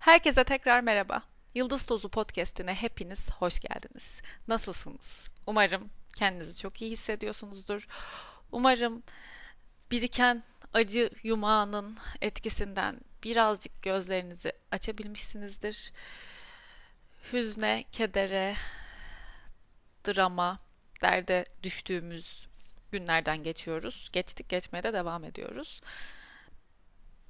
Herkese tekrar merhaba. Yıldız Tozu Podcast'ine hepiniz hoş geldiniz. Nasılsınız? Umarım kendinizi çok iyi hissediyorsunuzdur. Umarım biriken acı yumağının etkisinden birazcık gözlerinizi açabilmişsinizdir. Hüzne, kedere, drama, derde düştüğümüz günlerden geçiyoruz. Geçtik geçmeye de devam ediyoruz.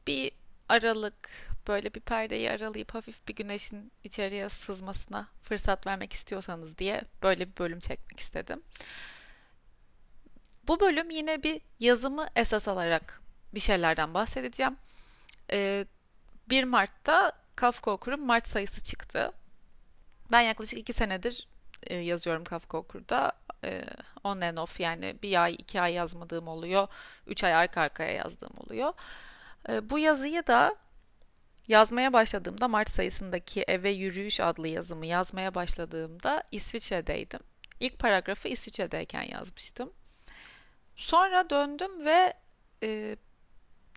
Bir aralık böyle bir perdeyi aralayıp hafif bir güneşin içeriye sızmasına fırsat vermek istiyorsanız diye böyle bir bölüm çekmek istedim. Bu bölüm yine bir yazımı esas alarak bir şeylerden bahsedeceğim. Ee, 1 Mart'ta Kafka Okur'un Mart sayısı çıktı. Ben yaklaşık 2 senedir e, yazıyorum Kafka Okur'da. E, on and off yani bir ay, iki ay yazmadığım oluyor. Üç ay arka arkaya yazdığım oluyor. E, bu yazıyı da yazmaya başladığımda Mart sayısındaki Eve Yürüyüş adlı yazımı yazmaya başladığımda İsviçre'deydim. İlk paragrafı İsviçre'deyken yazmıştım. Sonra döndüm ve e,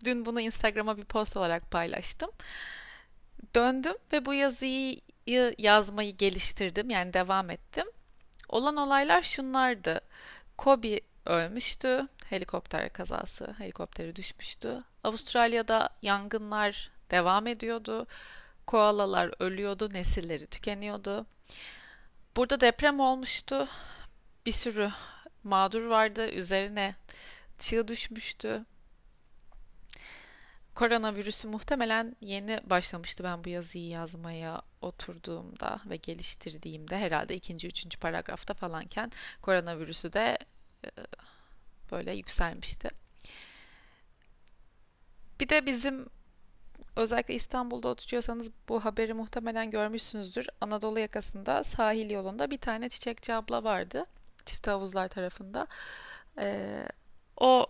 dün bunu Instagram'a bir post olarak paylaştım. Döndüm ve bu yazıyı yazmayı geliştirdim yani devam ettim. Olan olaylar şunlardı. Kobe ölmüştü. Helikopter kazası, helikopteri düşmüştü. Avustralya'da yangınlar devam ediyordu. Koalalar ölüyordu, nesilleri tükeniyordu. Burada deprem olmuştu. Bir sürü mağdur vardı. Üzerine çığ düşmüştü. Koronavirüsü muhtemelen yeni başlamıştı ben bu yazıyı yazmaya oturduğumda ve geliştirdiğimde herhalde ikinci, üçüncü paragrafta falanken koronavirüsü de e, böyle yükselmişti. Bir de bizim özellikle İstanbul'da oturuyorsanız bu haberi muhtemelen görmüşsünüzdür. Anadolu yakasında sahil yolunda bir tane çiçekçi abla vardı. Çift havuzlar tarafında. Ee, o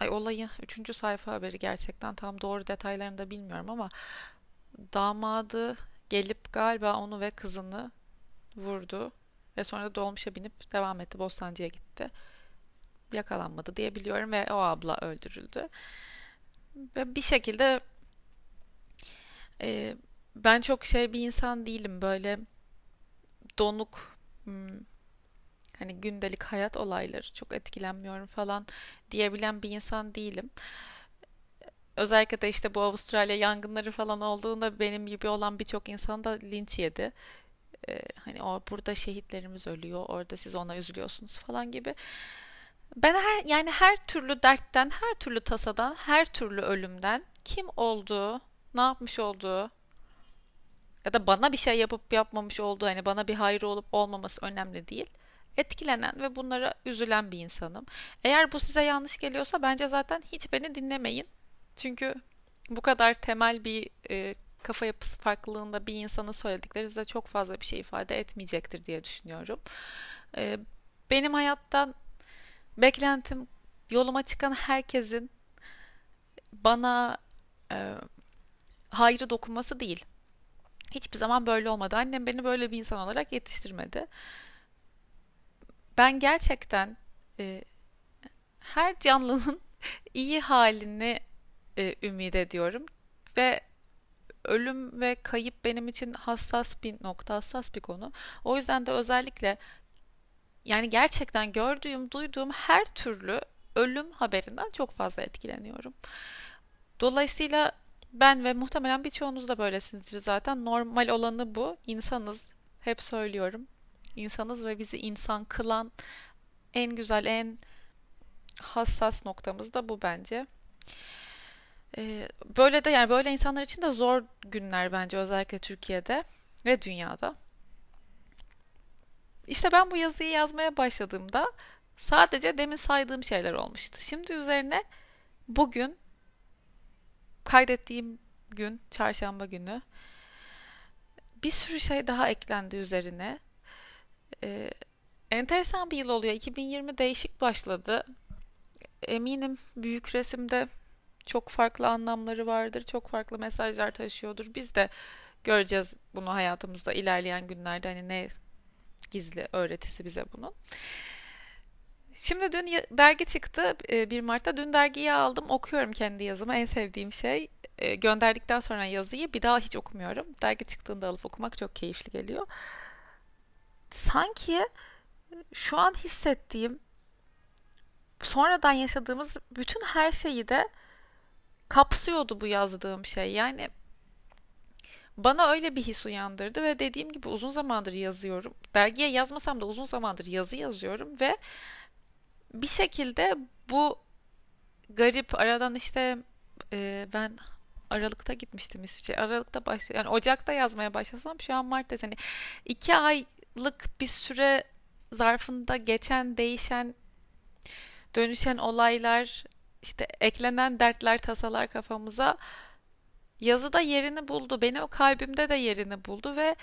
ay olayı üçüncü sayfa haberi gerçekten tam doğru detaylarını da bilmiyorum ama damadı gelip galiba onu ve kızını vurdu ve sonra dolmuşa binip devam etti. Bostancı'ya gitti. Yakalanmadı diye biliyorum ve o abla öldürüldü. Ve bir şekilde e, ben çok şey bir insan değilim böyle donuk hmm, hani gündelik hayat olayları çok etkilenmiyorum falan diyebilen bir insan değilim. Özellikle de işte bu Avustralya yangınları falan olduğunda benim gibi olan birçok insan da linç yedi. Ee, hani o burada şehitlerimiz ölüyor, orada siz ona üzülüyorsunuz falan gibi. Ben her yani her türlü dertten, her türlü tasadan, her türlü ölümden kim olduğu, ne yapmış olduğu ya da bana bir şey yapıp yapmamış olduğu hani bana bir hayrı olup olmaması önemli değil. Etkilenen ve bunlara üzülen bir insanım. Eğer bu size yanlış geliyorsa bence zaten hiç beni dinlemeyin. Çünkü bu kadar temel bir e, kafa yapısı farklılığında bir insanın söyledikleri size çok fazla bir şey ifade etmeyecektir diye düşünüyorum. E, benim hayattan beklentim yoluma çıkan herkesin bana e, hayrı dokunması değil. Hiçbir zaman böyle olmadı. Annem beni böyle bir insan olarak yetiştirmedi. Ben gerçekten e, her canlının iyi halini e, ümit ediyorum ve ölüm ve kayıp benim için hassas bir nokta, hassas bir konu. O yüzden de özellikle yani gerçekten gördüğüm, duyduğum her türlü ölüm haberinden çok fazla etkileniyorum. Dolayısıyla ben ve muhtemelen birçoğunuz da böylesinizdir zaten. Normal olanı bu. İnsanız. Hep söylüyorum. İnsanız ve bizi insan kılan en güzel, en hassas noktamız da bu bence. Ee, böyle de yani böyle insanlar için de zor günler bence özellikle Türkiye'de ve dünyada. İşte ben bu yazıyı yazmaya başladığımda sadece demin saydığım şeyler olmuştu. Şimdi üzerine bugün kaydettiğim gün çarşamba günü bir sürü şey daha eklendi üzerine. Ee, enteresan bir yıl oluyor. 2020 değişik başladı. Eminim büyük resimde çok farklı anlamları vardır. Çok farklı mesajlar taşıyordur. Biz de göreceğiz bunu hayatımızda ilerleyen günlerde hani ne gizli öğretisi bize bunun. Şimdi dün dergi çıktı 1 Mart'ta. Dün dergiyi aldım. Okuyorum kendi yazımı. En sevdiğim şey. e, gönderdikten sonra yazıyı bir daha hiç okumuyorum. Dergi çıktığında alıp okumak çok keyifli geliyor. Sanki şu an hissettiğim sonradan yaşadığımız bütün her şeyi de kapsıyordu bu yazdığım şey. Yani bana öyle bir his uyandırdı ve dediğim gibi uzun zamandır yazıyorum. Dergiye yazmasam da uzun zamandır yazı yazıyorum ve bir şekilde bu garip aradan işte e, ben Aralık'ta gitmiştim İsviçre. Aralık'ta baş yani Ocak'ta yazmaya başlasam şu an Mart'ta hani iki aylık bir süre zarfında geçen değişen dönüşen olaylar işte eklenen dertler tasalar kafamıza yazıda yerini buldu. Benim o kalbimde de yerini buldu ve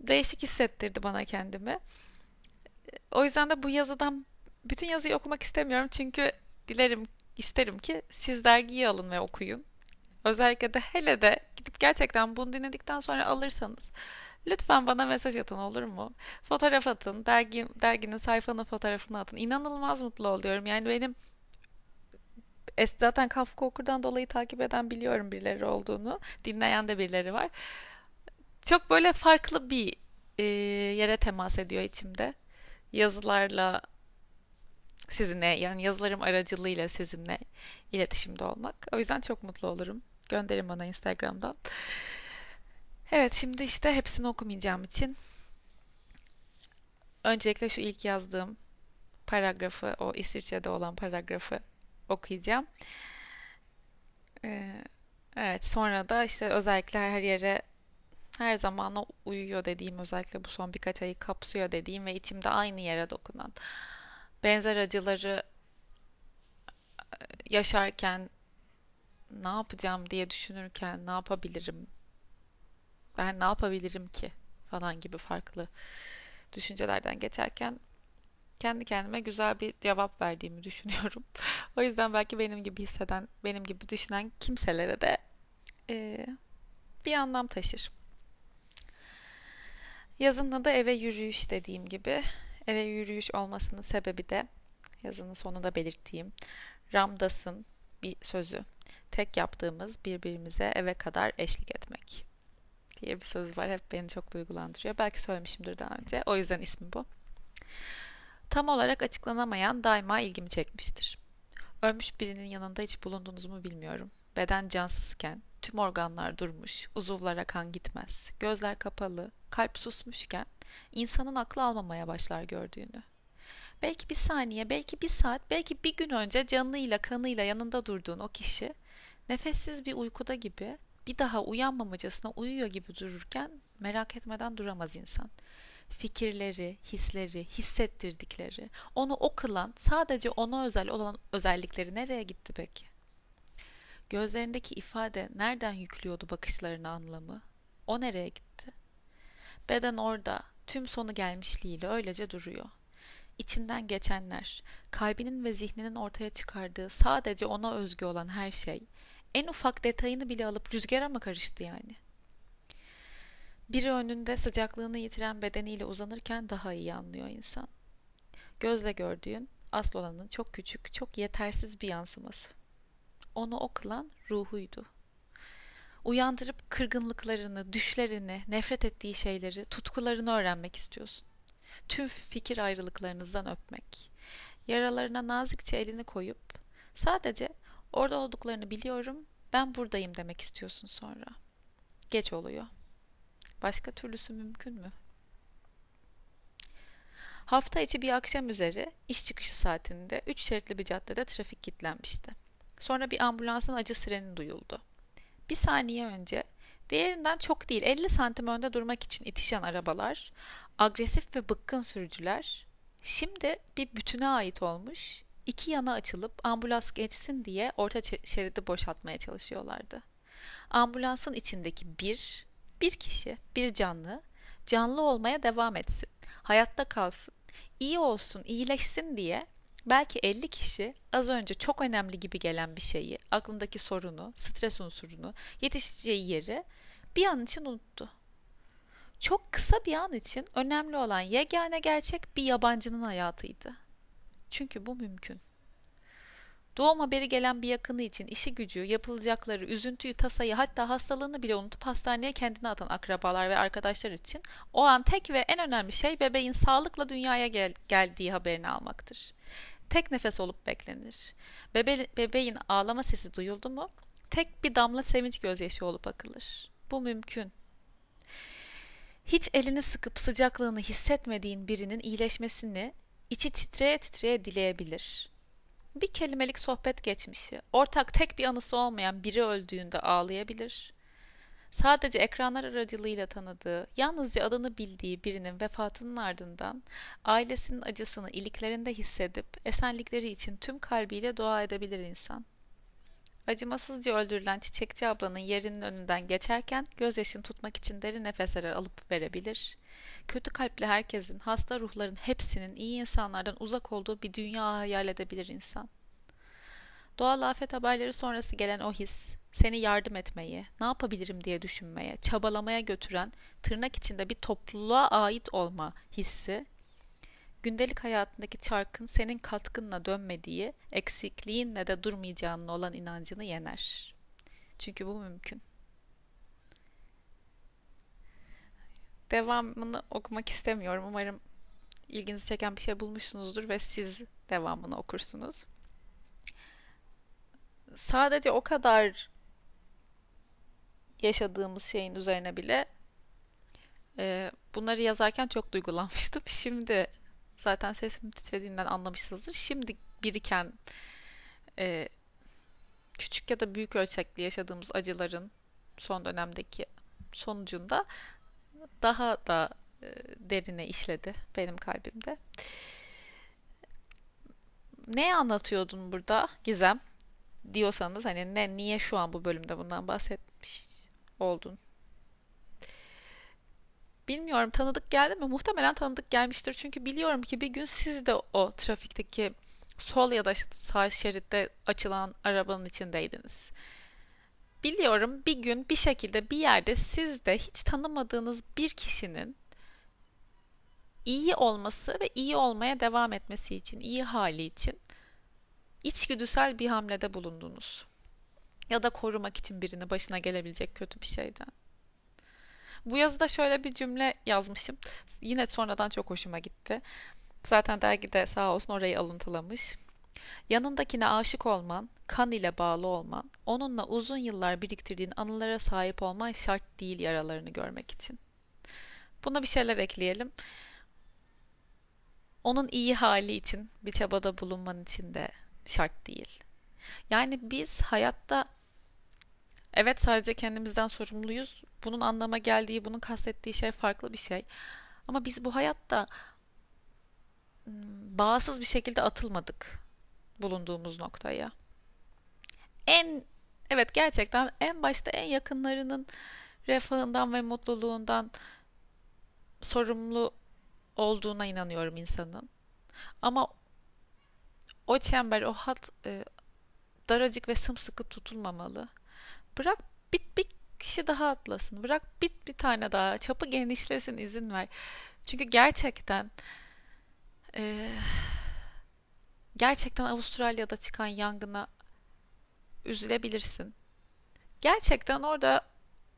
değişik hissettirdi bana kendimi. O yüzden de bu yazıdan bütün yazıyı okumak istemiyorum çünkü dilerim isterim ki siz dergiyi alın ve okuyun. Özellikle de hele de gidip gerçekten bunu dinledikten sonra alırsanız lütfen bana mesaj atın olur mu? Fotoğraf atın, dergi, derginin sayfanın fotoğrafını atın. İnanılmaz mutlu oluyorum. Yani benim zaten Kafka Okur'dan dolayı takip eden biliyorum birileri olduğunu. Dinleyen de birileri var. Çok böyle farklı bir e, yere temas ediyor içimde. Yazılarla sizinle yani yazılarım aracılığıyla sizinle iletişimde olmak. O yüzden çok mutlu olurum. Gönderin bana Instagram'dan. Evet şimdi işte hepsini okumayacağım için öncelikle şu ilk yazdığım paragrafı, o İsviçre'de olan paragrafı okuyacağım. Ee, evet sonra da işte özellikle her yere her zamana uyuyor dediğim özellikle bu son birkaç ayı kapsıyor dediğim ve içimde aynı yere dokunan benzer acıları e, yaşarken ne yapacağım diye düşünürken ne yapabilirim ben ne yapabilirim ki falan gibi farklı düşüncelerden geçerken kendi kendime güzel bir cevap verdiğimi düşünüyorum. o yüzden belki benim gibi hisseden, benim gibi düşünen kimselere de e, bir anlam taşır. Yazın adı eve yürüyüş dediğim gibi. Eve yürüyüş olmasının sebebi de yazının sonunda belirttiğim Ramdas'ın bir sözü. Tek yaptığımız birbirimize eve kadar eşlik etmek diye bir söz var. Hep beni çok duygulandırıyor. Belki söylemişimdir daha önce. O yüzden ismi bu. Tam olarak açıklanamayan daima ilgimi çekmiştir. Ölmüş birinin yanında hiç bulundunuz mu bilmiyorum. Beden cansızken, tüm organlar durmuş, uzuvlara kan gitmez, gözler kapalı, kalp susmuşken insanın aklı almamaya başlar gördüğünü. Belki bir saniye, belki bir saat, belki bir gün önce canıyla kanıyla yanında durduğun o kişi nefessiz bir uykuda gibi bir daha uyanmamacasına uyuyor gibi dururken merak etmeden duramaz insan. Fikirleri, hisleri, hissettirdikleri, onu o kılan, sadece ona özel olan özellikleri nereye gitti peki? Gözlerindeki ifade nereden yüklüyordu bakışlarına anlamı? O nereye gitti? Beden orada, tüm sonu gelmişliğiyle öylece duruyor. İçinden geçenler, kalbinin ve zihninin ortaya çıkardığı sadece ona özgü olan her şey, en ufak detayını bile alıp rüzgara mı karıştı yani? Biri önünde sıcaklığını yitiren bedeniyle uzanırken daha iyi anlıyor insan. Gözle gördüğün asıl olanın çok küçük, çok yetersiz bir yansıması. Onu o ruhuydu. Uyandırıp kırgınlıklarını, düşlerini, nefret ettiği şeyleri, tutkularını öğrenmek istiyorsun. Tüm fikir ayrılıklarınızdan öpmek. Yaralarına nazikçe elini koyup sadece orada olduklarını biliyorum, ben buradayım demek istiyorsun sonra. Geç oluyor. Başka türlüsü mümkün mü? Hafta içi bir akşam üzeri iş çıkışı saatinde üç şeritli bir caddede trafik kilitlenmişti. Sonra bir ambulansın acı sireni duyuldu. Bir saniye önce diğerinden çok değil 50 santim önde durmak için itişen arabalar, agresif ve bıkkın sürücüler şimdi bir bütüne ait olmuş iki yana açılıp ambulans geçsin diye orta şeridi boşaltmaya çalışıyorlardı. Ambulansın içindeki bir, bir kişi, bir canlı, canlı olmaya devam etsin, hayatta kalsın, iyi olsun, iyileşsin diye belki 50 kişi az önce çok önemli gibi gelen bir şeyi, aklındaki sorunu, stres unsurunu, yetişeceği yeri bir an için unuttu. Çok kısa bir an için önemli olan yegane gerçek bir yabancının hayatıydı. Çünkü bu mümkün. Doğum haberi gelen bir yakını için işi gücü, yapılacakları, üzüntüyü, tasayı hatta hastalığını bile unutup hastaneye kendini atan akrabalar ve arkadaşlar için o an tek ve en önemli şey bebeğin sağlıkla dünyaya gel geldiği haberini almaktır. Tek nefes olup beklenir. Bebe bebeğin ağlama sesi duyuldu mu tek bir damla sevinç gözyaşı olup akılır. Bu mümkün. Hiç elini sıkıp sıcaklığını hissetmediğin birinin iyileşmesini içi titreye titreye dileyebilir. Bir kelimelik sohbet geçmişi, ortak tek bir anısı olmayan biri öldüğünde ağlayabilir. Sadece ekranlar aracılığıyla tanıdığı, yalnızca adını bildiği birinin vefatının ardından ailesinin acısını iliklerinde hissedip esenlikleri için tüm kalbiyle dua edebilir insan. Acımasızca öldürülen çiçekçi ablanın yerinin önünden geçerken gözyaşını tutmak için derin nefesler alıp verebilir. Kötü kalpli herkesin, hasta ruhların hepsinin iyi insanlardan uzak olduğu bir dünya hayal edebilir insan. Doğal afet haberleri sonrası gelen o his, seni yardım etmeyi, ne yapabilirim diye düşünmeye, çabalamaya götüren, tırnak içinde bir topluluğa ait olma hissi, gündelik hayatındaki çarkın senin katkınla dönmediği, eksikliğinle de durmayacağının olan inancını yener. Çünkü bu mümkün. Devamını okumak istemiyorum. Umarım ilginizi çeken bir şey bulmuşsunuzdur ve siz devamını okursunuz. Sadece o kadar yaşadığımız şeyin üzerine bile e, bunları yazarken çok duygulanmıştım. Şimdi zaten sesimin titrediğinden anlamışsınızdır. Şimdi biriken e, küçük ya da büyük ölçekli yaşadığımız acıların son dönemdeki sonucunda daha da e, derine işledi benim kalbimde. Ne anlatıyordun burada Gizem diyorsanız hani ne niye şu an bu bölümde bundan bahsetmiş oldun? Bilmiyorum tanıdık geldi mi? Muhtemelen tanıdık gelmiştir. Çünkü biliyorum ki bir gün siz de o trafikteki sol ya da sağ şeritte açılan arabanın içindeydiniz. Biliyorum bir gün bir şekilde bir yerde siz de hiç tanımadığınız bir kişinin iyi olması ve iyi olmaya devam etmesi için, iyi hali için içgüdüsel bir hamlede bulundunuz. Ya da korumak için birini başına gelebilecek kötü bir şeyden. Bu yazıda şöyle bir cümle yazmışım. Yine sonradan çok hoşuma gitti. Zaten dergide sağ olsun orayı alıntılamış. Yanındakine aşık olman, kan ile bağlı olman, onunla uzun yıllar biriktirdiğin anılara sahip olman şart değil yaralarını görmek için. Buna bir şeyler ekleyelim. Onun iyi hali için bir çabada bulunman için de şart değil. Yani biz hayatta evet sadece kendimizden sorumluyuz. Bunun anlama geldiği, bunun kastettiği şey farklı bir şey. Ama biz bu hayatta bağımsız bir şekilde atılmadık bulunduğumuz noktaya. En evet gerçekten en başta en yakınlarının refahından ve mutluluğundan sorumlu olduğuna inanıyorum insanın. Ama o çember, o hat e, daracık ve sımsıkı tutulmamalı. Bırak bit bir kişi daha atlasın. Bırak bit bir tane daha. Çapı genişlesin izin ver. Çünkü gerçekten e, gerçekten Avustralya'da çıkan yangına üzülebilirsin. Gerçekten orada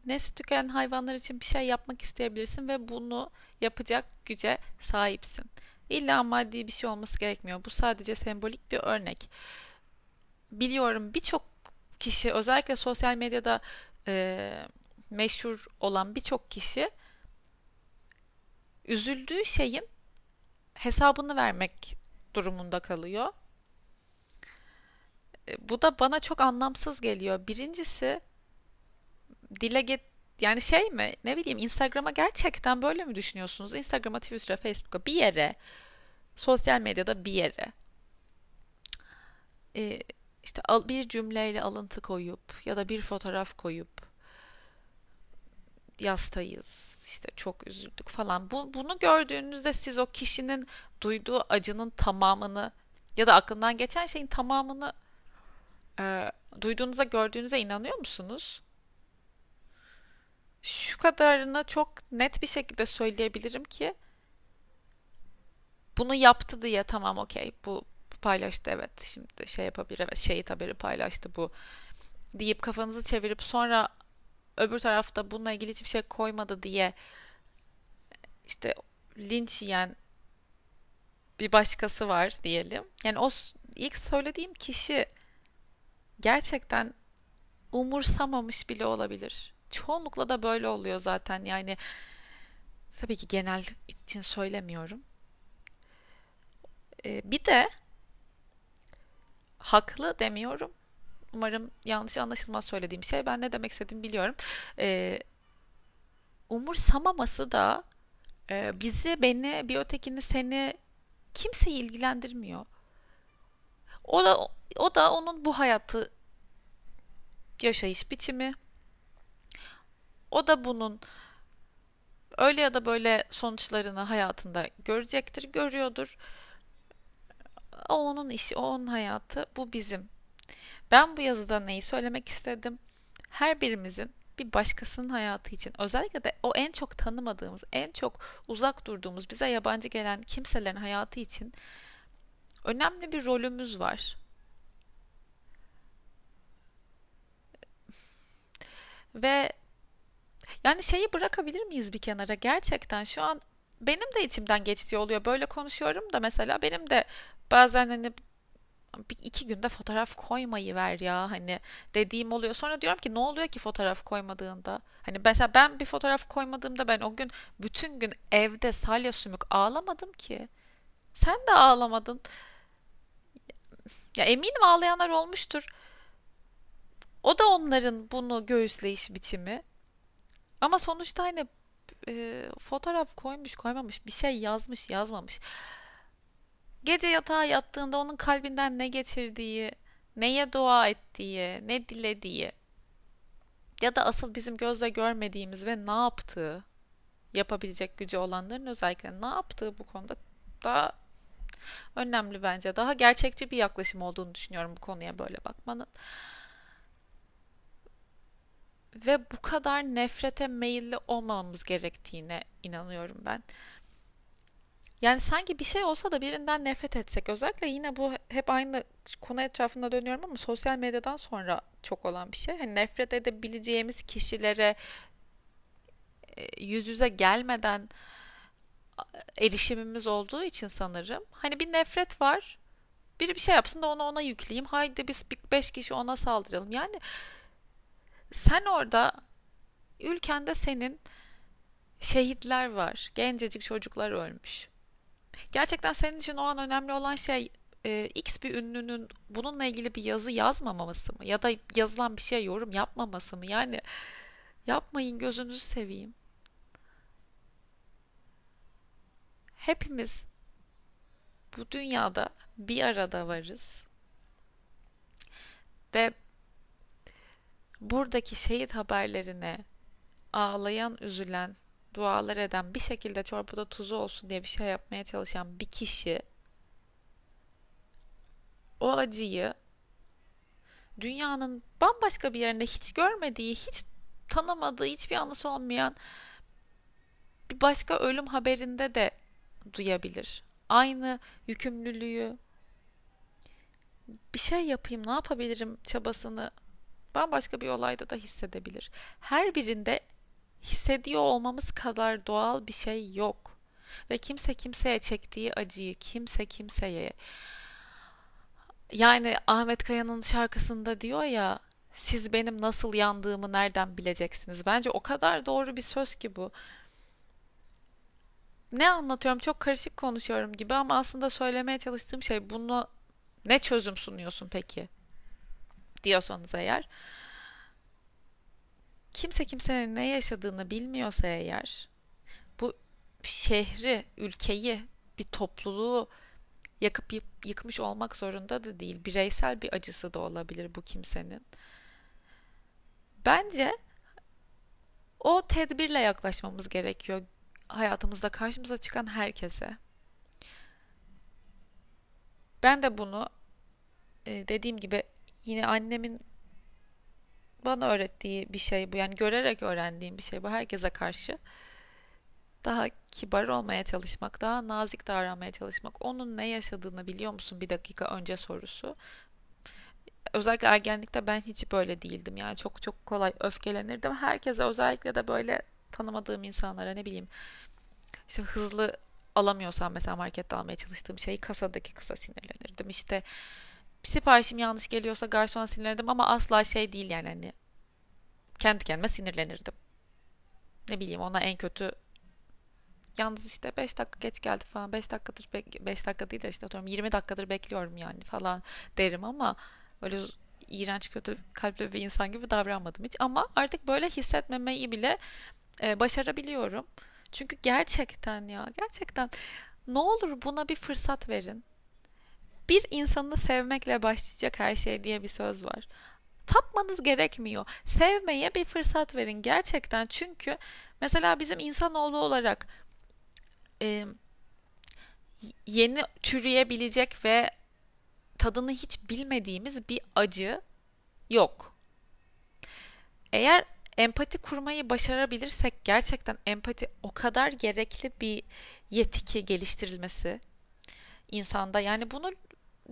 nesli tükenen hayvanlar için bir şey yapmak isteyebilirsin ve bunu yapacak güce sahipsin. İlla maddi bir şey olması gerekmiyor. Bu sadece sembolik bir örnek. Biliyorum birçok kişi özellikle sosyal medyada e, meşhur olan birçok kişi üzüldüğü şeyin hesabını vermek durumunda kalıyor. Bu da bana çok anlamsız geliyor. Birincisi dile get yani şey mi ne bileyim Instagram'a gerçekten böyle mi düşünüyorsunuz? Instagram'a, Twitter'a, Facebook'a bir yere sosyal medyada bir yere e, işte bir cümleyle alıntı koyup ya da bir fotoğraf koyup yastayız işte çok üzüldük falan. Bu, bunu gördüğünüzde siz o kişinin duyduğu acının tamamını ya da aklından geçen şeyin tamamını e, duyduğunuza gördüğünüze inanıyor musunuz? Şu kadarını çok net bir şekilde söyleyebilirim ki bunu yaptı diye tamam okey bu paylaştı evet şimdi şey yapabilir evet şehit haberi paylaştı bu deyip kafanızı çevirip sonra öbür tarafta bununla ilgili hiçbir şey koymadı diye işte linç yiyen bir başkası var diyelim. Yani o ilk söylediğim kişi gerçekten umursamamış bile olabilir. Çoğunlukla da böyle oluyor zaten. Yani tabii ki genel için söylemiyorum. Ee, bir de haklı demiyorum. Umarım yanlış anlaşılmaz söylediğim şey. Ben ne demek istediğimi biliyorum. Ee, umursamaması da e, bizi, beni, bir ötekini, seni kimseyi ilgilendirmiyor. O da o da onun bu hayatı yaşayış biçimi. O da bunun öyle ya da böyle sonuçlarını hayatında görecektir, görüyordur. O onun işi, o onun hayatı, bu bizim. Ben bu yazıda neyi söylemek istedim? Her birimizin bir başkasının hayatı için özellikle de o en çok tanımadığımız, en çok uzak durduğumuz, bize yabancı gelen kimselerin hayatı için önemli bir rolümüz var. Ve yani şeyi bırakabilir miyiz bir kenara? Gerçekten şu an benim de içimden geçtiği oluyor. Böyle konuşuyorum da mesela benim de bazen hani bir iki günde fotoğraf koymayı ver ya hani dediğim oluyor. Sonra diyorum ki ne oluyor ki fotoğraf koymadığında? Hani mesela ben bir fotoğraf koymadığımda ben o gün bütün gün evde salya sümük ağlamadım ki. Sen de ağlamadın. Ya eminim ağlayanlar olmuştur. O da onların bunu göğüsleyiş biçimi. Ama sonuçta hani e, fotoğraf koymuş koymamış bir şey yazmış yazmamış. Gece yatağa yattığında onun kalbinden ne geçirdiği, neye dua ettiği, ne dilediği ya da asıl bizim gözle görmediğimiz ve ne yaptığı yapabilecek gücü olanların özellikle ne yaptığı bu konuda daha önemli bence. Daha gerçekçi bir yaklaşım olduğunu düşünüyorum bu konuya böyle bakmanın. Ve bu kadar nefrete meyilli olmamamız gerektiğine inanıyorum ben. Yani sanki bir şey olsa da birinden nefret etsek. Özellikle yine bu hep aynı konu etrafında dönüyorum ama sosyal medyadan sonra çok olan bir şey. Hani nefret edebileceğimiz kişilere e, yüz yüze gelmeden erişimimiz olduğu için sanırım. Hani bir nefret var. Biri bir şey yapsın da onu ona yükleyeyim. Haydi biz beş kişi ona saldıralım. Yani sen orada ülkende senin şehitler var. Gencecik çocuklar ölmüş. Gerçekten senin için o an önemli olan şey e, X bir ünlünün bununla ilgili bir yazı yazmamaması mı? Ya da yazılan bir şey yorum yapmaması mı? Yani yapmayın gözünüzü seveyim. Hepimiz bu dünyada bir arada varız. Ve buradaki şehit haberlerine ağlayan, üzülen, dualar eden, bir şekilde çorbada tuzu olsun diye bir şey yapmaya çalışan bir kişi o acıyı dünyanın bambaşka bir yerinde hiç görmediği, hiç tanımadığı, hiçbir anısı olmayan bir başka ölüm haberinde de duyabilir. Aynı yükümlülüğü bir şey yapayım, ne yapabilirim çabasını bambaşka bir olayda da hissedebilir. Her birinde hissediyor olmamız kadar doğal bir şey yok. Ve kimse kimseye çektiği acıyı kimse kimseye yani Ahmet Kaya'nın şarkısında diyor ya siz benim nasıl yandığımı nereden bileceksiniz? Bence o kadar doğru bir söz ki bu. Ne anlatıyorum? Çok karışık konuşuyorum gibi ama aslında söylemeye çalıştığım şey bunu ne çözüm sunuyorsun peki? Diyorsanız eğer kimse kimsenin ne yaşadığını bilmiyorsa eğer bu şehri, ülkeyi, bir topluluğu yakıp yıkmış olmak zorunda da değil. Bireysel bir acısı da olabilir bu kimsenin. Bence o tedbirle yaklaşmamız gerekiyor hayatımızda karşımıza çıkan herkese. Ben de bunu e, dediğim gibi yine annemin bana öğrettiği bir şey bu. Yani görerek öğrendiğim bir şey bu herkese karşı. Daha kibar olmaya çalışmak, daha nazik davranmaya çalışmak. Onun ne yaşadığını biliyor musun bir dakika önce sorusu. Özellikle ergenlikte ben hiç böyle değildim. Yani çok çok kolay öfkelenirdim. Herkese özellikle de böyle tanımadığım insanlara ne bileyim işte hızlı alamıyorsam mesela markette almaya çalıştığım şeyi kasadaki kısa sinirlenirdim. İşte siparişim yanlış geliyorsa garson sinirlenirdim ama asla şey değil yani hani kendi kendime sinirlenirdim. Ne bileyim ona en kötü yalnız işte 5 dakika geç geldi falan 5 dakikadır 5 dakika değil de işte atıyorum 20 dakikadır bekliyorum yani falan derim ama öyle iğrenç kötü kalpli bir insan gibi davranmadım hiç ama artık böyle hissetmemeyi bile e, başarabiliyorum. Çünkü gerçekten ya gerçekten ne olur buna bir fırsat verin. Bir insanı sevmekle başlayacak her şey diye bir söz var. Tapmanız gerekmiyor. Sevmeye bir fırsat verin gerçekten. Çünkü mesela bizim insanoğlu olarak e, yeni türeyebilecek ve tadını hiç bilmediğimiz bir acı yok. Eğer empati kurmayı başarabilirsek gerçekten empati o kadar gerekli bir yeti ki geliştirilmesi insanda. Yani bunu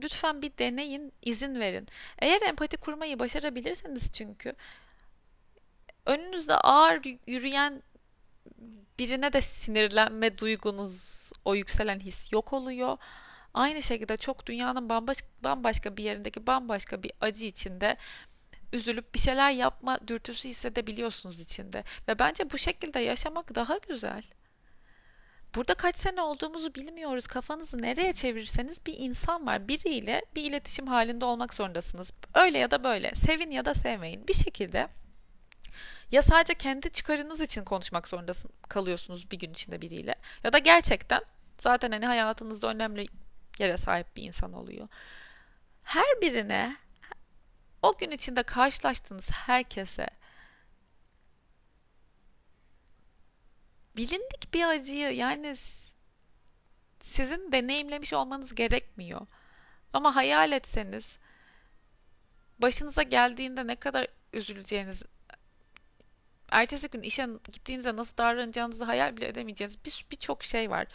lütfen bir deneyin, izin verin. Eğer empati kurmayı başarabilirseniz çünkü önünüzde ağır yürüyen birine de sinirlenme duygunuz, o yükselen his yok oluyor. Aynı şekilde çok dünyanın bambaşka, bir yerindeki bambaşka bir acı içinde üzülüp bir şeyler yapma dürtüsü hissedebiliyorsunuz içinde. Ve bence bu şekilde yaşamak daha güzel. Burada kaç sene olduğumuzu bilmiyoruz. Kafanızı nereye çevirirseniz bir insan var. Biriyle bir iletişim halinde olmak zorundasınız. Öyle ya da böyle. Sevin ya da sevmeyin. Bir şekilde ya sadece kendi çıkarınız için konuşmak zorunda kalıyorsunuz bir gün içinde biriyle. Ya da gerçekten zaten hani hayatınızda önemli yere sahip bir insan oluyor. Her birine o gün içinde karşılaştığınız herkese bilindik bir acıyı yani sizin deneyimlemiş olmanız gerekmiyor. Ama hayal etseniz başınıza geldiğinde ne kadar üzüleceğiniz ertesi gün işe gittiğinizde nasıl davranacağınızı hayal bile edemeyeceğiniz birçok bir şey var.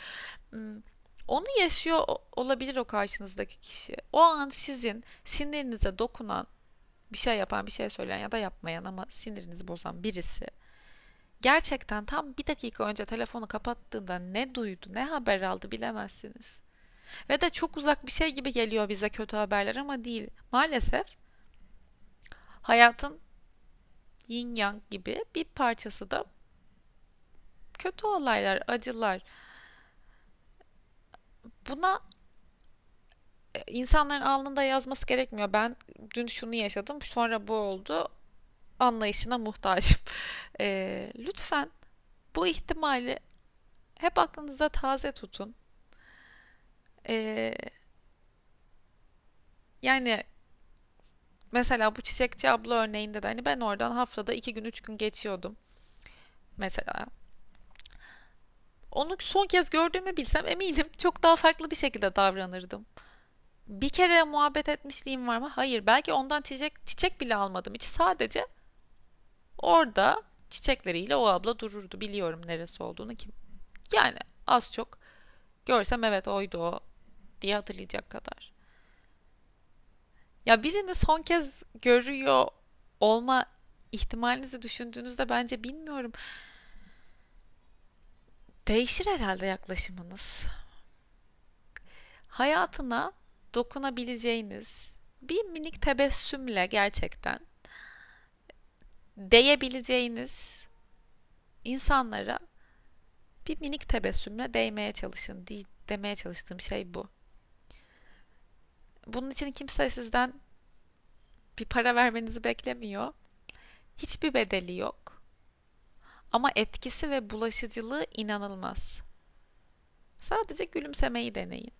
Onu yaşıyor olabilir o karşınızdaki kişi. O an sizin sinirinize dokunan bir şey yapan, bir şey söyleyen ya da yapmayan ama sinirinizi bozan birisi gerçekten tam bir dakika önce telefonu kapattığında ne duydu, ne haber aldı bilemezsiniz. Ve de çok uzak bir şey gibi geliyor bize kötü haberler ama değil. Maalesef hayatın yin yang gibi bir parçası da kötü olaylar, acılar. Buna e, insanların alnında yazması gerekmiyor. Ben dün şunu yaşadım, sonra bu oldu. Anlayışına muhtacım. E, lütfen bu ihtimali hep aklınızda taze tutun. E, yani mesela bu çiçekçi abla örneğinde de hani ben oradan haftada iki gün üç gün geçiyordum. Mesela onu son kez gördüğümü bilsem eminim çok daha farklı bir şekilde davranırdım. Bir kere muhabbet etmişliğim var mı? Hayır. Belki ondan çiçek çiçek bile almadım hiç. Sadece orada çiçekleriyle o abla dururdu. Biliyorum neresi olduğunu kim. Yani az çok görsem evet oydu o diye hatırlayacak kadar. Ya birini son kez görüyor olma ihtimalinizi düşündüğünüzde bence bilmiyorum. Değişir herhalde yaklaşımınız. Hayatına dokunabileceğiniz bir minik tebessümle gerçekten değebileceğiniz insanlara bir minik tebessümle değmeye çalışın. Demeye çalıştığım şey bu. Bunun için kimse sizden bir para vermenizi beklemiyor. Hiçbir bedeli yok. Ama etkisi ve bulaşıcılığı inanılmaz. Sadece gülümsemeyi deneyin.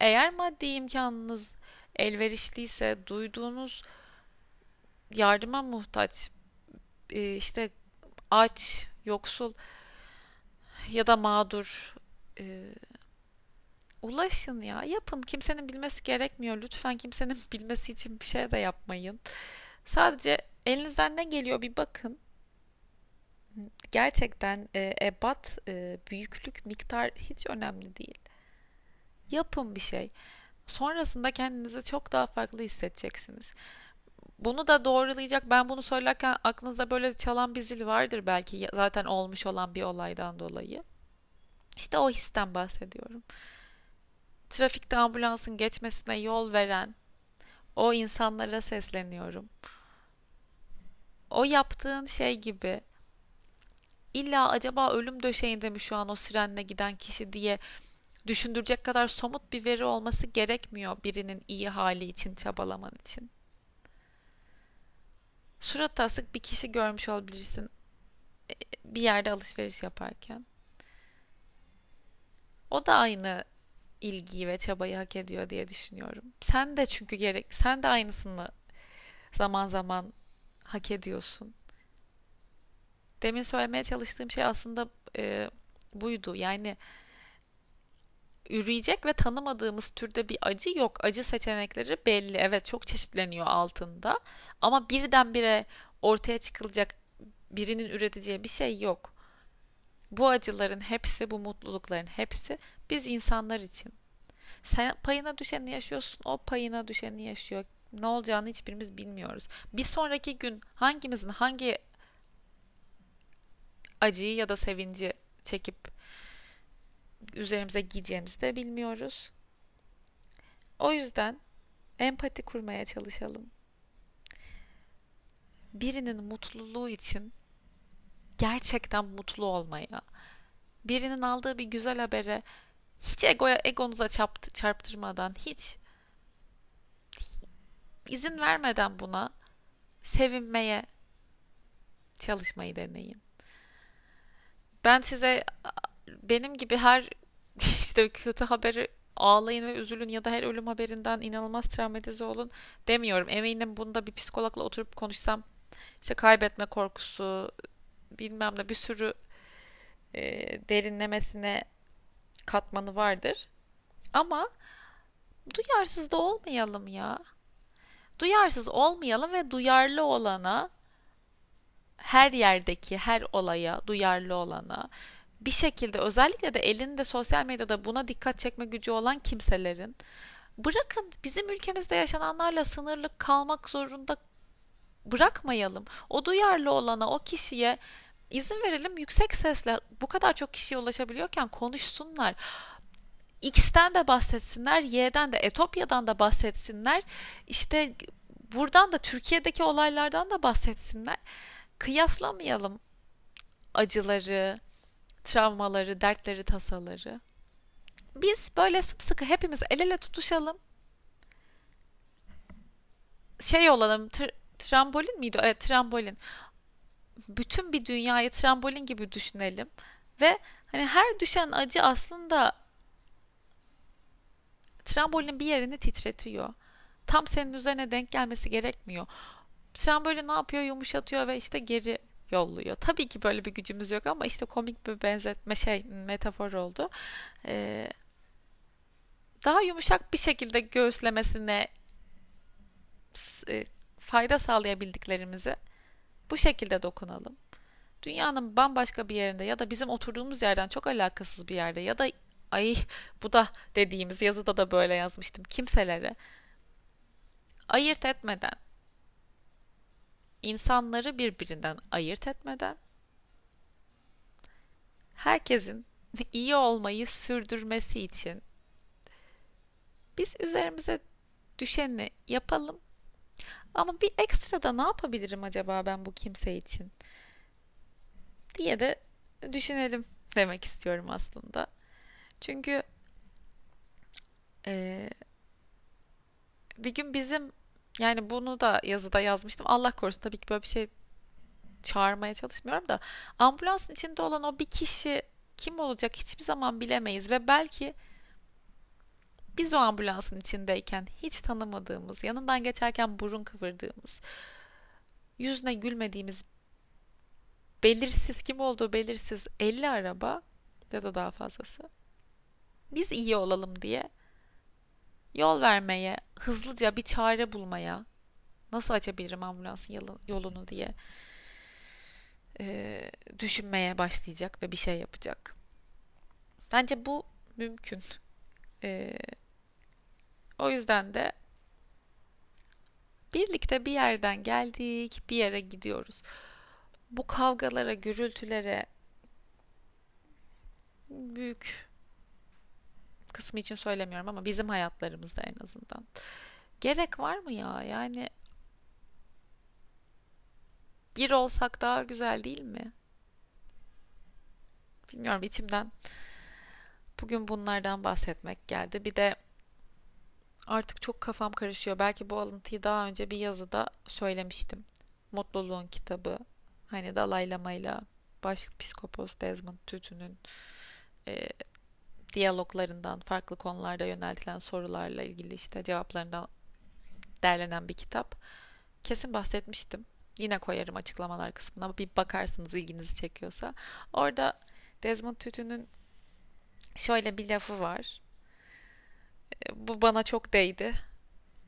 Eğer maddi imkanınız elverişliyse duyduğunuz yardıma muhtaç e, işte aç, yoksul ya da mağdur e, ulaşın ya yapın kimsenin bilmesi gerekmiyor lütfen kimsenin bilmesi için bir şey de yapmayın sadece elinizden ne geliyor bir bakın Gerçekten e, ebat, e, büyüklük, miktar hiç önemli değil. Yapın bir şey. Sonrasında kendinizi çok daha farklı hissedeceksiniz. Bunu da doğrulayacak. Ben bunu söylerken aklınızda böyle çalan bir zil vardır belki zaten olmuş olan bir olaydan dolayı. İşte o histen bahsediyorum. Trafikte ambulansın geçmesine yol veren o insanlara sesleniyorum. O yaptığın şey gibi illa acaba ölüm döşeğinde mi şu an o sirenle giden kişi diye düşündürecek kadar somut bir veri olması gerekmiyor birinin iyi hali için çabalaman için. Surat asık bir kişi görmüş olabilirsin e, bir yerde alışveriş yaparken. O da aynı ilgiyi ve çabayı hak ediyor diye düşünüyorum. Sen de çünkü gerek sen de aynısını zaman zaman hak ediyorsun. Demin söylemeye çalıştığım şey aslında e, buydu. Yani üreyecek ve tanımadığımız türde bir acı yok. Acı seçenekleri belli. Evet çok çeşitleniyor altında. Ama birdenbire ortaya çıkılacak birinin üreteceği bir şey yok. Bu acıların hepsi, bu mutlulukların hepsi biz insanlar için. Sen payına düşeni yaşıyorsun, o payına düşeni yaşıyor. Ne olacağını hiçbirimiz bilmiyoruz. Bir sonraki gün hangimizin hangi acıyı ya da sevinci çekip üzerimize giyeceğimizi de bilmiyoruz. O yüzden empati kurmaya çalışalım. Birinin mutluluğu için gerçekten mutlu olmaya, birinin aldığı bir güzel habere hiç egoya, egonuza çarpt, çarptırmadan, hiç izin vermeden buna sevinmeye çalışmayı deneyin. Ben size benim gibi her işte kötü haberi ağlayın ve üzülün ya da her ölüm haberinden inanılmaz travmatize olun demiyorum. Eminim bunda bir psikologla oturup konuşsam işte kaybetme korkusu bilmem ne bir sürü e, derinlemesine katmanı vardır. Ama duyarsız da olmayalım ya. Duyarsız olmayalım ve duyarlı olana her yerdeki her olaya duyarlı olana bir şekilde özellikle de elinde sosyal medyada buna dikkat çekme gücü olan kimselerin bırakın bizim ülkemizde yaşananlarla sınırlı kalmak zorunda bırakmayalım. O duyarlı olana, o kişiye izin verelim yüksek sesle bu kadar çok kişiye ulaşabiliyorken konuşsunlar. X'ten de bahsetsinler, Y'den de, Etopya'dan da bahsetsinler. İşte buradan da Türkiye'deki olaylardan da bahsetsinler. Kıyaslamayalım acıları, travmaları, dertleri, tasaları. Biz böyle sımsıkı hepimiz el ele tutuşalım. Şey olalım, tr- trambolin miydi? Evet, trambolin bütün bir dünyayı trambolin gibi düşünelim ve hani her düşen acı aslında trambolin bir yerini titretiyor. Tam senin üzerine denk gelmesi gerekmiyor. Trambolin ne yapıyor? Yumuşatıyor ve işte geri yolluyor. Tabii ki böyle bir gücümüz yok ama işte komik bir benzetme şey metafor oldu. Ee, daha yumuşak bir şekilde göğüslemesine e, fayda sağlayabildiklerimizi bu şekilde dokunalım. Dünyanın bambaşka bir yerinde ya da bizim oturduğumuz yerden çok alakasız bir yerde ya da ay bu da dediğimiz yazıda da böyle yazmıştım kimselere ayırt etmeden insanları birbirinden ayırt etmeden herkesin iyi olmayı sürdürmesi için biz üzerimize düşeni yapalım ama bir ekstra da ne yapabilirim acaba ben bu kimse için? Diye de düşünelim demek istiyorum aslında. Çünkü e, bir gün bizim yani bunu da yazıda yazmıştım. Allah korusun tabii ki böyle bir şey çağırmaya çalışmıyorum da ambulansın içinde olan o bir kişi kim olacak hiçbir zaman bilemeyiz ve belki biz o ambulansın içindeyken hiç tanımadığımız, yanından geçerken burun kıvırdığımız, yüzüne gülmediğimiz, belirsiz kim olduğu belirsiz 50 araba ya da daha fazlası biz iyi olalım diye yol vermeye, hızlıca bir çare bulmaya, nasıl açabilirim ambulansın yolunu diye e, düşünmeye başlayacak ve bir şey yapacak. Bence bu mümkün. Ee, o yüzden de birlikte bir yerden geldik, bir yere gidiyoruz. Bu kavgalara, gürültülere büyük kısmı için söylemiyorum ama bizim hayatlarımızda en azından. Gerek var mı ya? Yani bir olsak daha güzel değil mi? Bilmiyorum içimden bugün bunlardan bahsetmek geldi. Bir de artık çok kafam karışıyor. Belki bu alıntıyı daha önce bir yazıda söylemiştim. Mutluluğun kitabı. Hani Dalai Lama ile Başpiskopos Desmond Tutu'nun e, diyaloglarından, farklı konularda yöneltilen sorularla ilgili işte cevaplarından derlenen bir kitap. Kesin bahsetmiştim. Yine koyarım açıklamalar kısmına. Bir bakarsınız ilginizi çekiyorsa. Orada Desmond Tutu'nun şöyle bir lafı var. E, bu bana çok değdi.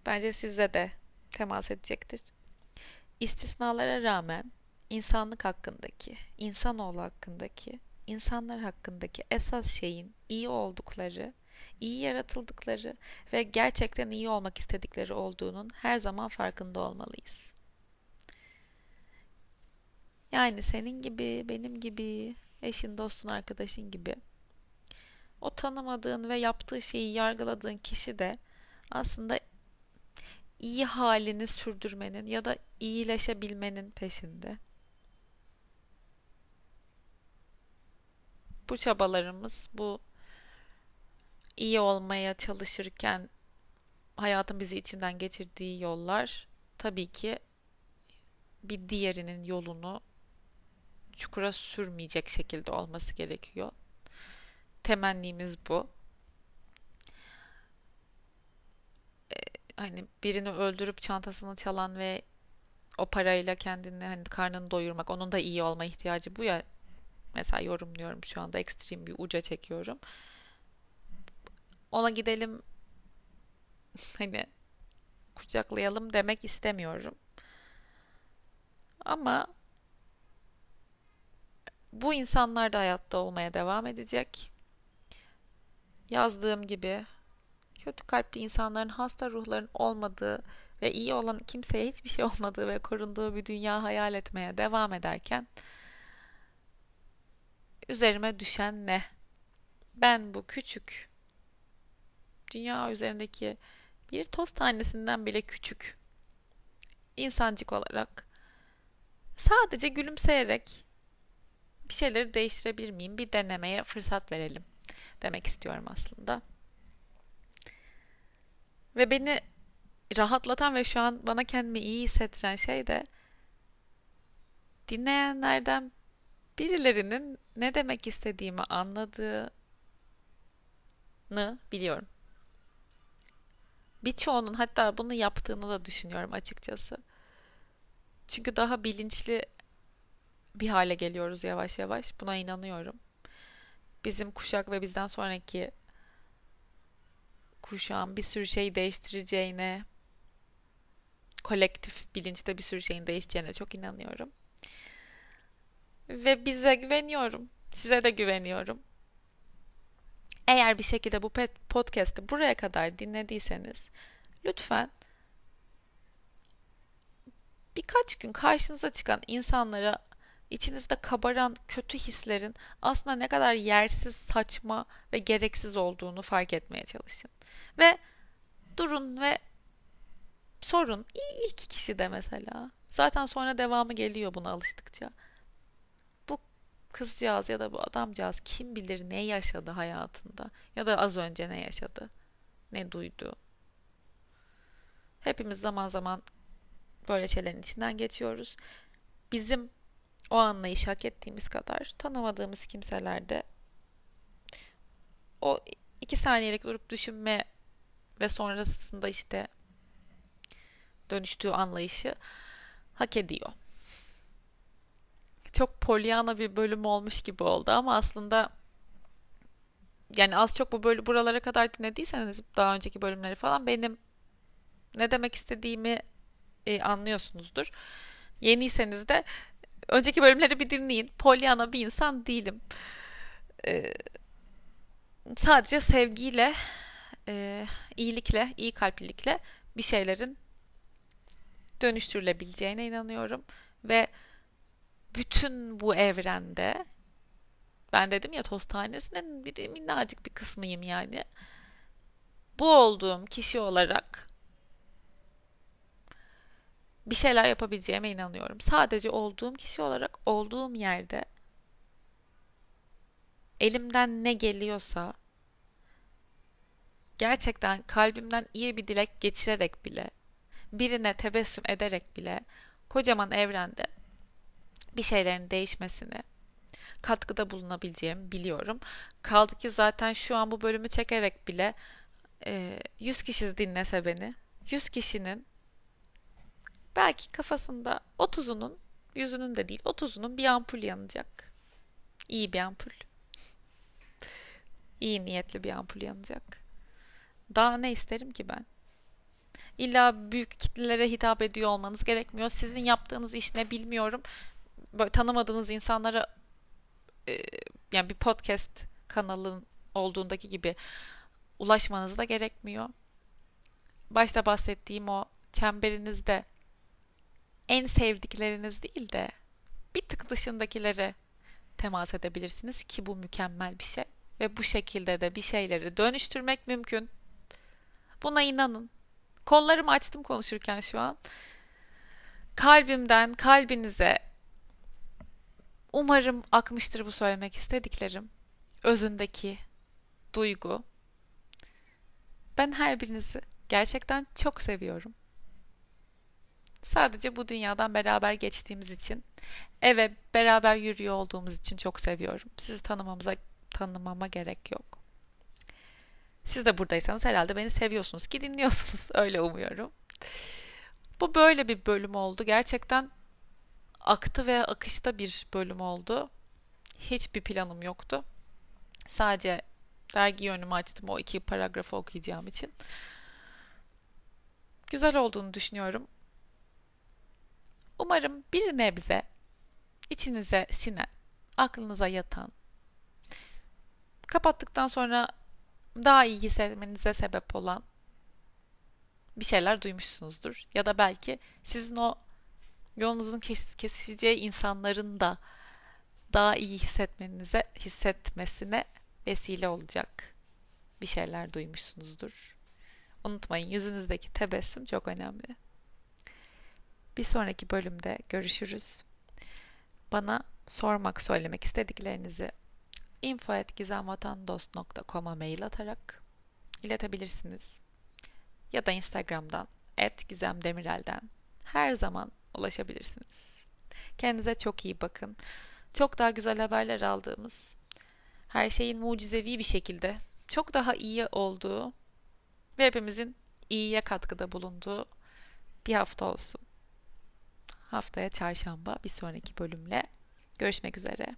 Bence size de temas edecektir. İstisnalara rağmen insanlık hakkındaki, insanoğlu hakkındaki, insanlar hakkındaki esas şeyin iyi oldukları, iyi yaratıldıkları ve gerçekten iyi olmak istedikleri olduğunun her zaman farkında olmalıyız. Yani senin gibi, benim gibi, eşin, dostun, arkadaşın gibi o tanımadığın ve yaptığı şeyi yargıladığın kişi de aslında iyi halini sürdürmenin ya da iyileşebilmenin peşinde. Bu çabalarımız, bu iyi olmaya çalışırken hayatın bizi içinden geçirdiği yollar tabii ki bir diğerinin yolunu çukura sürmeyecek şekilde olması gerekiyor. Temennimiz bu. Ee, hani birini öldürüp çantasını çalan ve o parayla kendini hani karnını doyurmak, onun da iyi olma ihtiyacı bu ya. Mesela yorumluyorum şu anda ekstrem bir uca çekiyorum. Ona gidelim hani kucaklayalım demek istemiyorum. Ama bu insanlar da hayatta olmaya devam edecek. Yazdığım gibi kötü kalpli insanların hasta ruhların olmadığı ve iyi olan kimseye hiçbir şey olmadığı ve korunduğu bir dünya hayal etmeye devam ederken üzerime düşen ne? Ben bu küçük dünya üzerindeki bir toz tanesinden bile küçük insancık olarak sadece gülümseyerek bir şeyleri değiştirebilir miyim? Bir denemeye fırsat verelim demek istiyorum aslında. Ve beni rahatlatan ve şu an bana kendimi iyi hissettiren şey de dinleyenlerden birilerinin ne demek istediğimi anladığını biliyorum. Birçoğunun hatta bunu yaptığını da düşünüyorum açıkçası. Çünkü daha bilinçli bir hale geliyoruz yavaş yavaş. Buna inanıyorum. Bizim kuşak ve bizden sonraki kuşağın bir sürü şey değiştireceğine, kolektif bilinçte bir sürü şeyin değişeceğine çok inanıyorum. Ve bize güveniyorum. Size de güveniyorum. Eğer bir şekilde bu podcast'ı buraya kadar dinlediyseniz lütfen birkaç gün karşınıza çıkan insanlara içinizde kabaran kötü hislerin aslında ne kadar yersiz, saçma ve gereksiz olduğunu fark etmeye çalışın. Ve durun ve sorun. İlk kişi de mesela. Zaten sonra devamı geliyor buna alıştıkça. Kızcağız ya da bu adamcağız kim bilir ne yaşadı hayatında ya da az önce ne yaşadı, ne duydu. Hepimiz zaman zaman böyle şeylerin içinden geçiyoruz. Bizim o anlayışı hak ettiğimiz kadar tanımadığımız kimselerde o iki saniyelik durup düşünme ve sonrasında işte dönüştüğü anlayışı hak ediyor. Çok polyana bir bölüm olmuş gibi oldu ama aslında yani az çok bu böyle buralara kadar dinlediyseniz daha önceki bölümleri falan benim ne demek istediğimi e, anlıyorsunuzdur. Yeniyseniz de önceki bölümleri bir dinleyin. Pollyanna bir insan değilim. Ee, sadece sevgiyle, e, iyilikle, iyi kalplilikle bir şeylerin dönüştürülebileceğine inanıyorum. Ve bütün bu evrende ben dedim ya toz tanesinin bir minnacık bir kısmıyım yani. Bu olduğum kişi olarak bir şeyler yapabileceğime inanıyorum. Sadece olduğum kişi olarak olduğum yerde elimden ne geliyorsa gerçekten kalbimden iyi bir dilek geçirerek bile birine tebessüm ederek bile kocaman evrende bir şeylerin değişmesini katkıda bulunabileceğimi biliyorum. Kaldı ki zaten şu an bu bölümü çekerek bile 100 kişi dinlese beni 100 kişinin belki kafasında 30'unun yüzünün de değil 30'unun bir ampul yanacak. İyi bir ampul. İyi niyetli bir ampul yanacak. Daha ne isterim ki ben? İlla büyük kitlelere hitap ediyor olmanız gerekmiyor. Sizin yaptığınız iş ne bilmiyorum. Böyle tanımadığınız insanlara e, yani bir podcast kanalın olduğundaki gibi ulaşmanız da gerekmiyor. Başta bahsettiğim o çemberinizde en sevdikleriniz değil de bir tık dışındakilere temas edebilirsiniz ki bu mükemmel bir şey ve bu şekilde de bir şeyleri dönüştürmek mümkün. Buna inanın. Kollarımı açtım konuşurken şu an. Kalbimden kalbinize umarım akmıştır bu söylemek istediklerim. Özündeki duygu. Ben her birinizi gerçekten çok seviyorum. Sadece bu dünyadan beraber geçtiğimiz için, eve beraber yürüyor olduğumuz için çok seviyorum. Sizi tanımamıza tanımama gerek yok. Siz de buradaysanız herhalde beni seviyorsunuz ki dinliyorsunuz. Öyle umuyorum. Bu böyle bir bölüm oldu. Gerçekten aktı ve akışta bir bölüm oldu. Hiçbir planım yoktu. Sadece dergi yönümü açtım o iki paragrafı okuyacağım için. Güzel olduğunu düşünüyorum. Umarım bir nebze içinize sinen, aklınıza yatan, kapattıktan sonra daha iyi hissetmenize sebep olan bir şeyler duymuşsunuzdur. Ya da belki sizin o yolunuzun kesişeceği insanların da daha iyi hissetmenize, hissetmesine vesile olacak bir şeyler duymuşsunuzdur. Unutmayın yüzünüzdeki tebessüm çok önemli. Bir sonraki bölümde görüşürüz. Bana sormak, söylemek istediklerinizi info.gizemvatandost.com'a mail atarak iletebilirsiniz. Ya da Instagram'dan @gizemdemirel'den her zaman ulaşabilirsiniz. Kendinize çok iyi bakın. Çok daha güzel haberler aldığımız, her şeyin mucizevi bir şekilde çok daha iyi olduğu ve hepimizin iyiye katkıda bulunduğu bir hafta olsun. Haftaya çarşamba bir sonraki bölümle görüşmek üzere.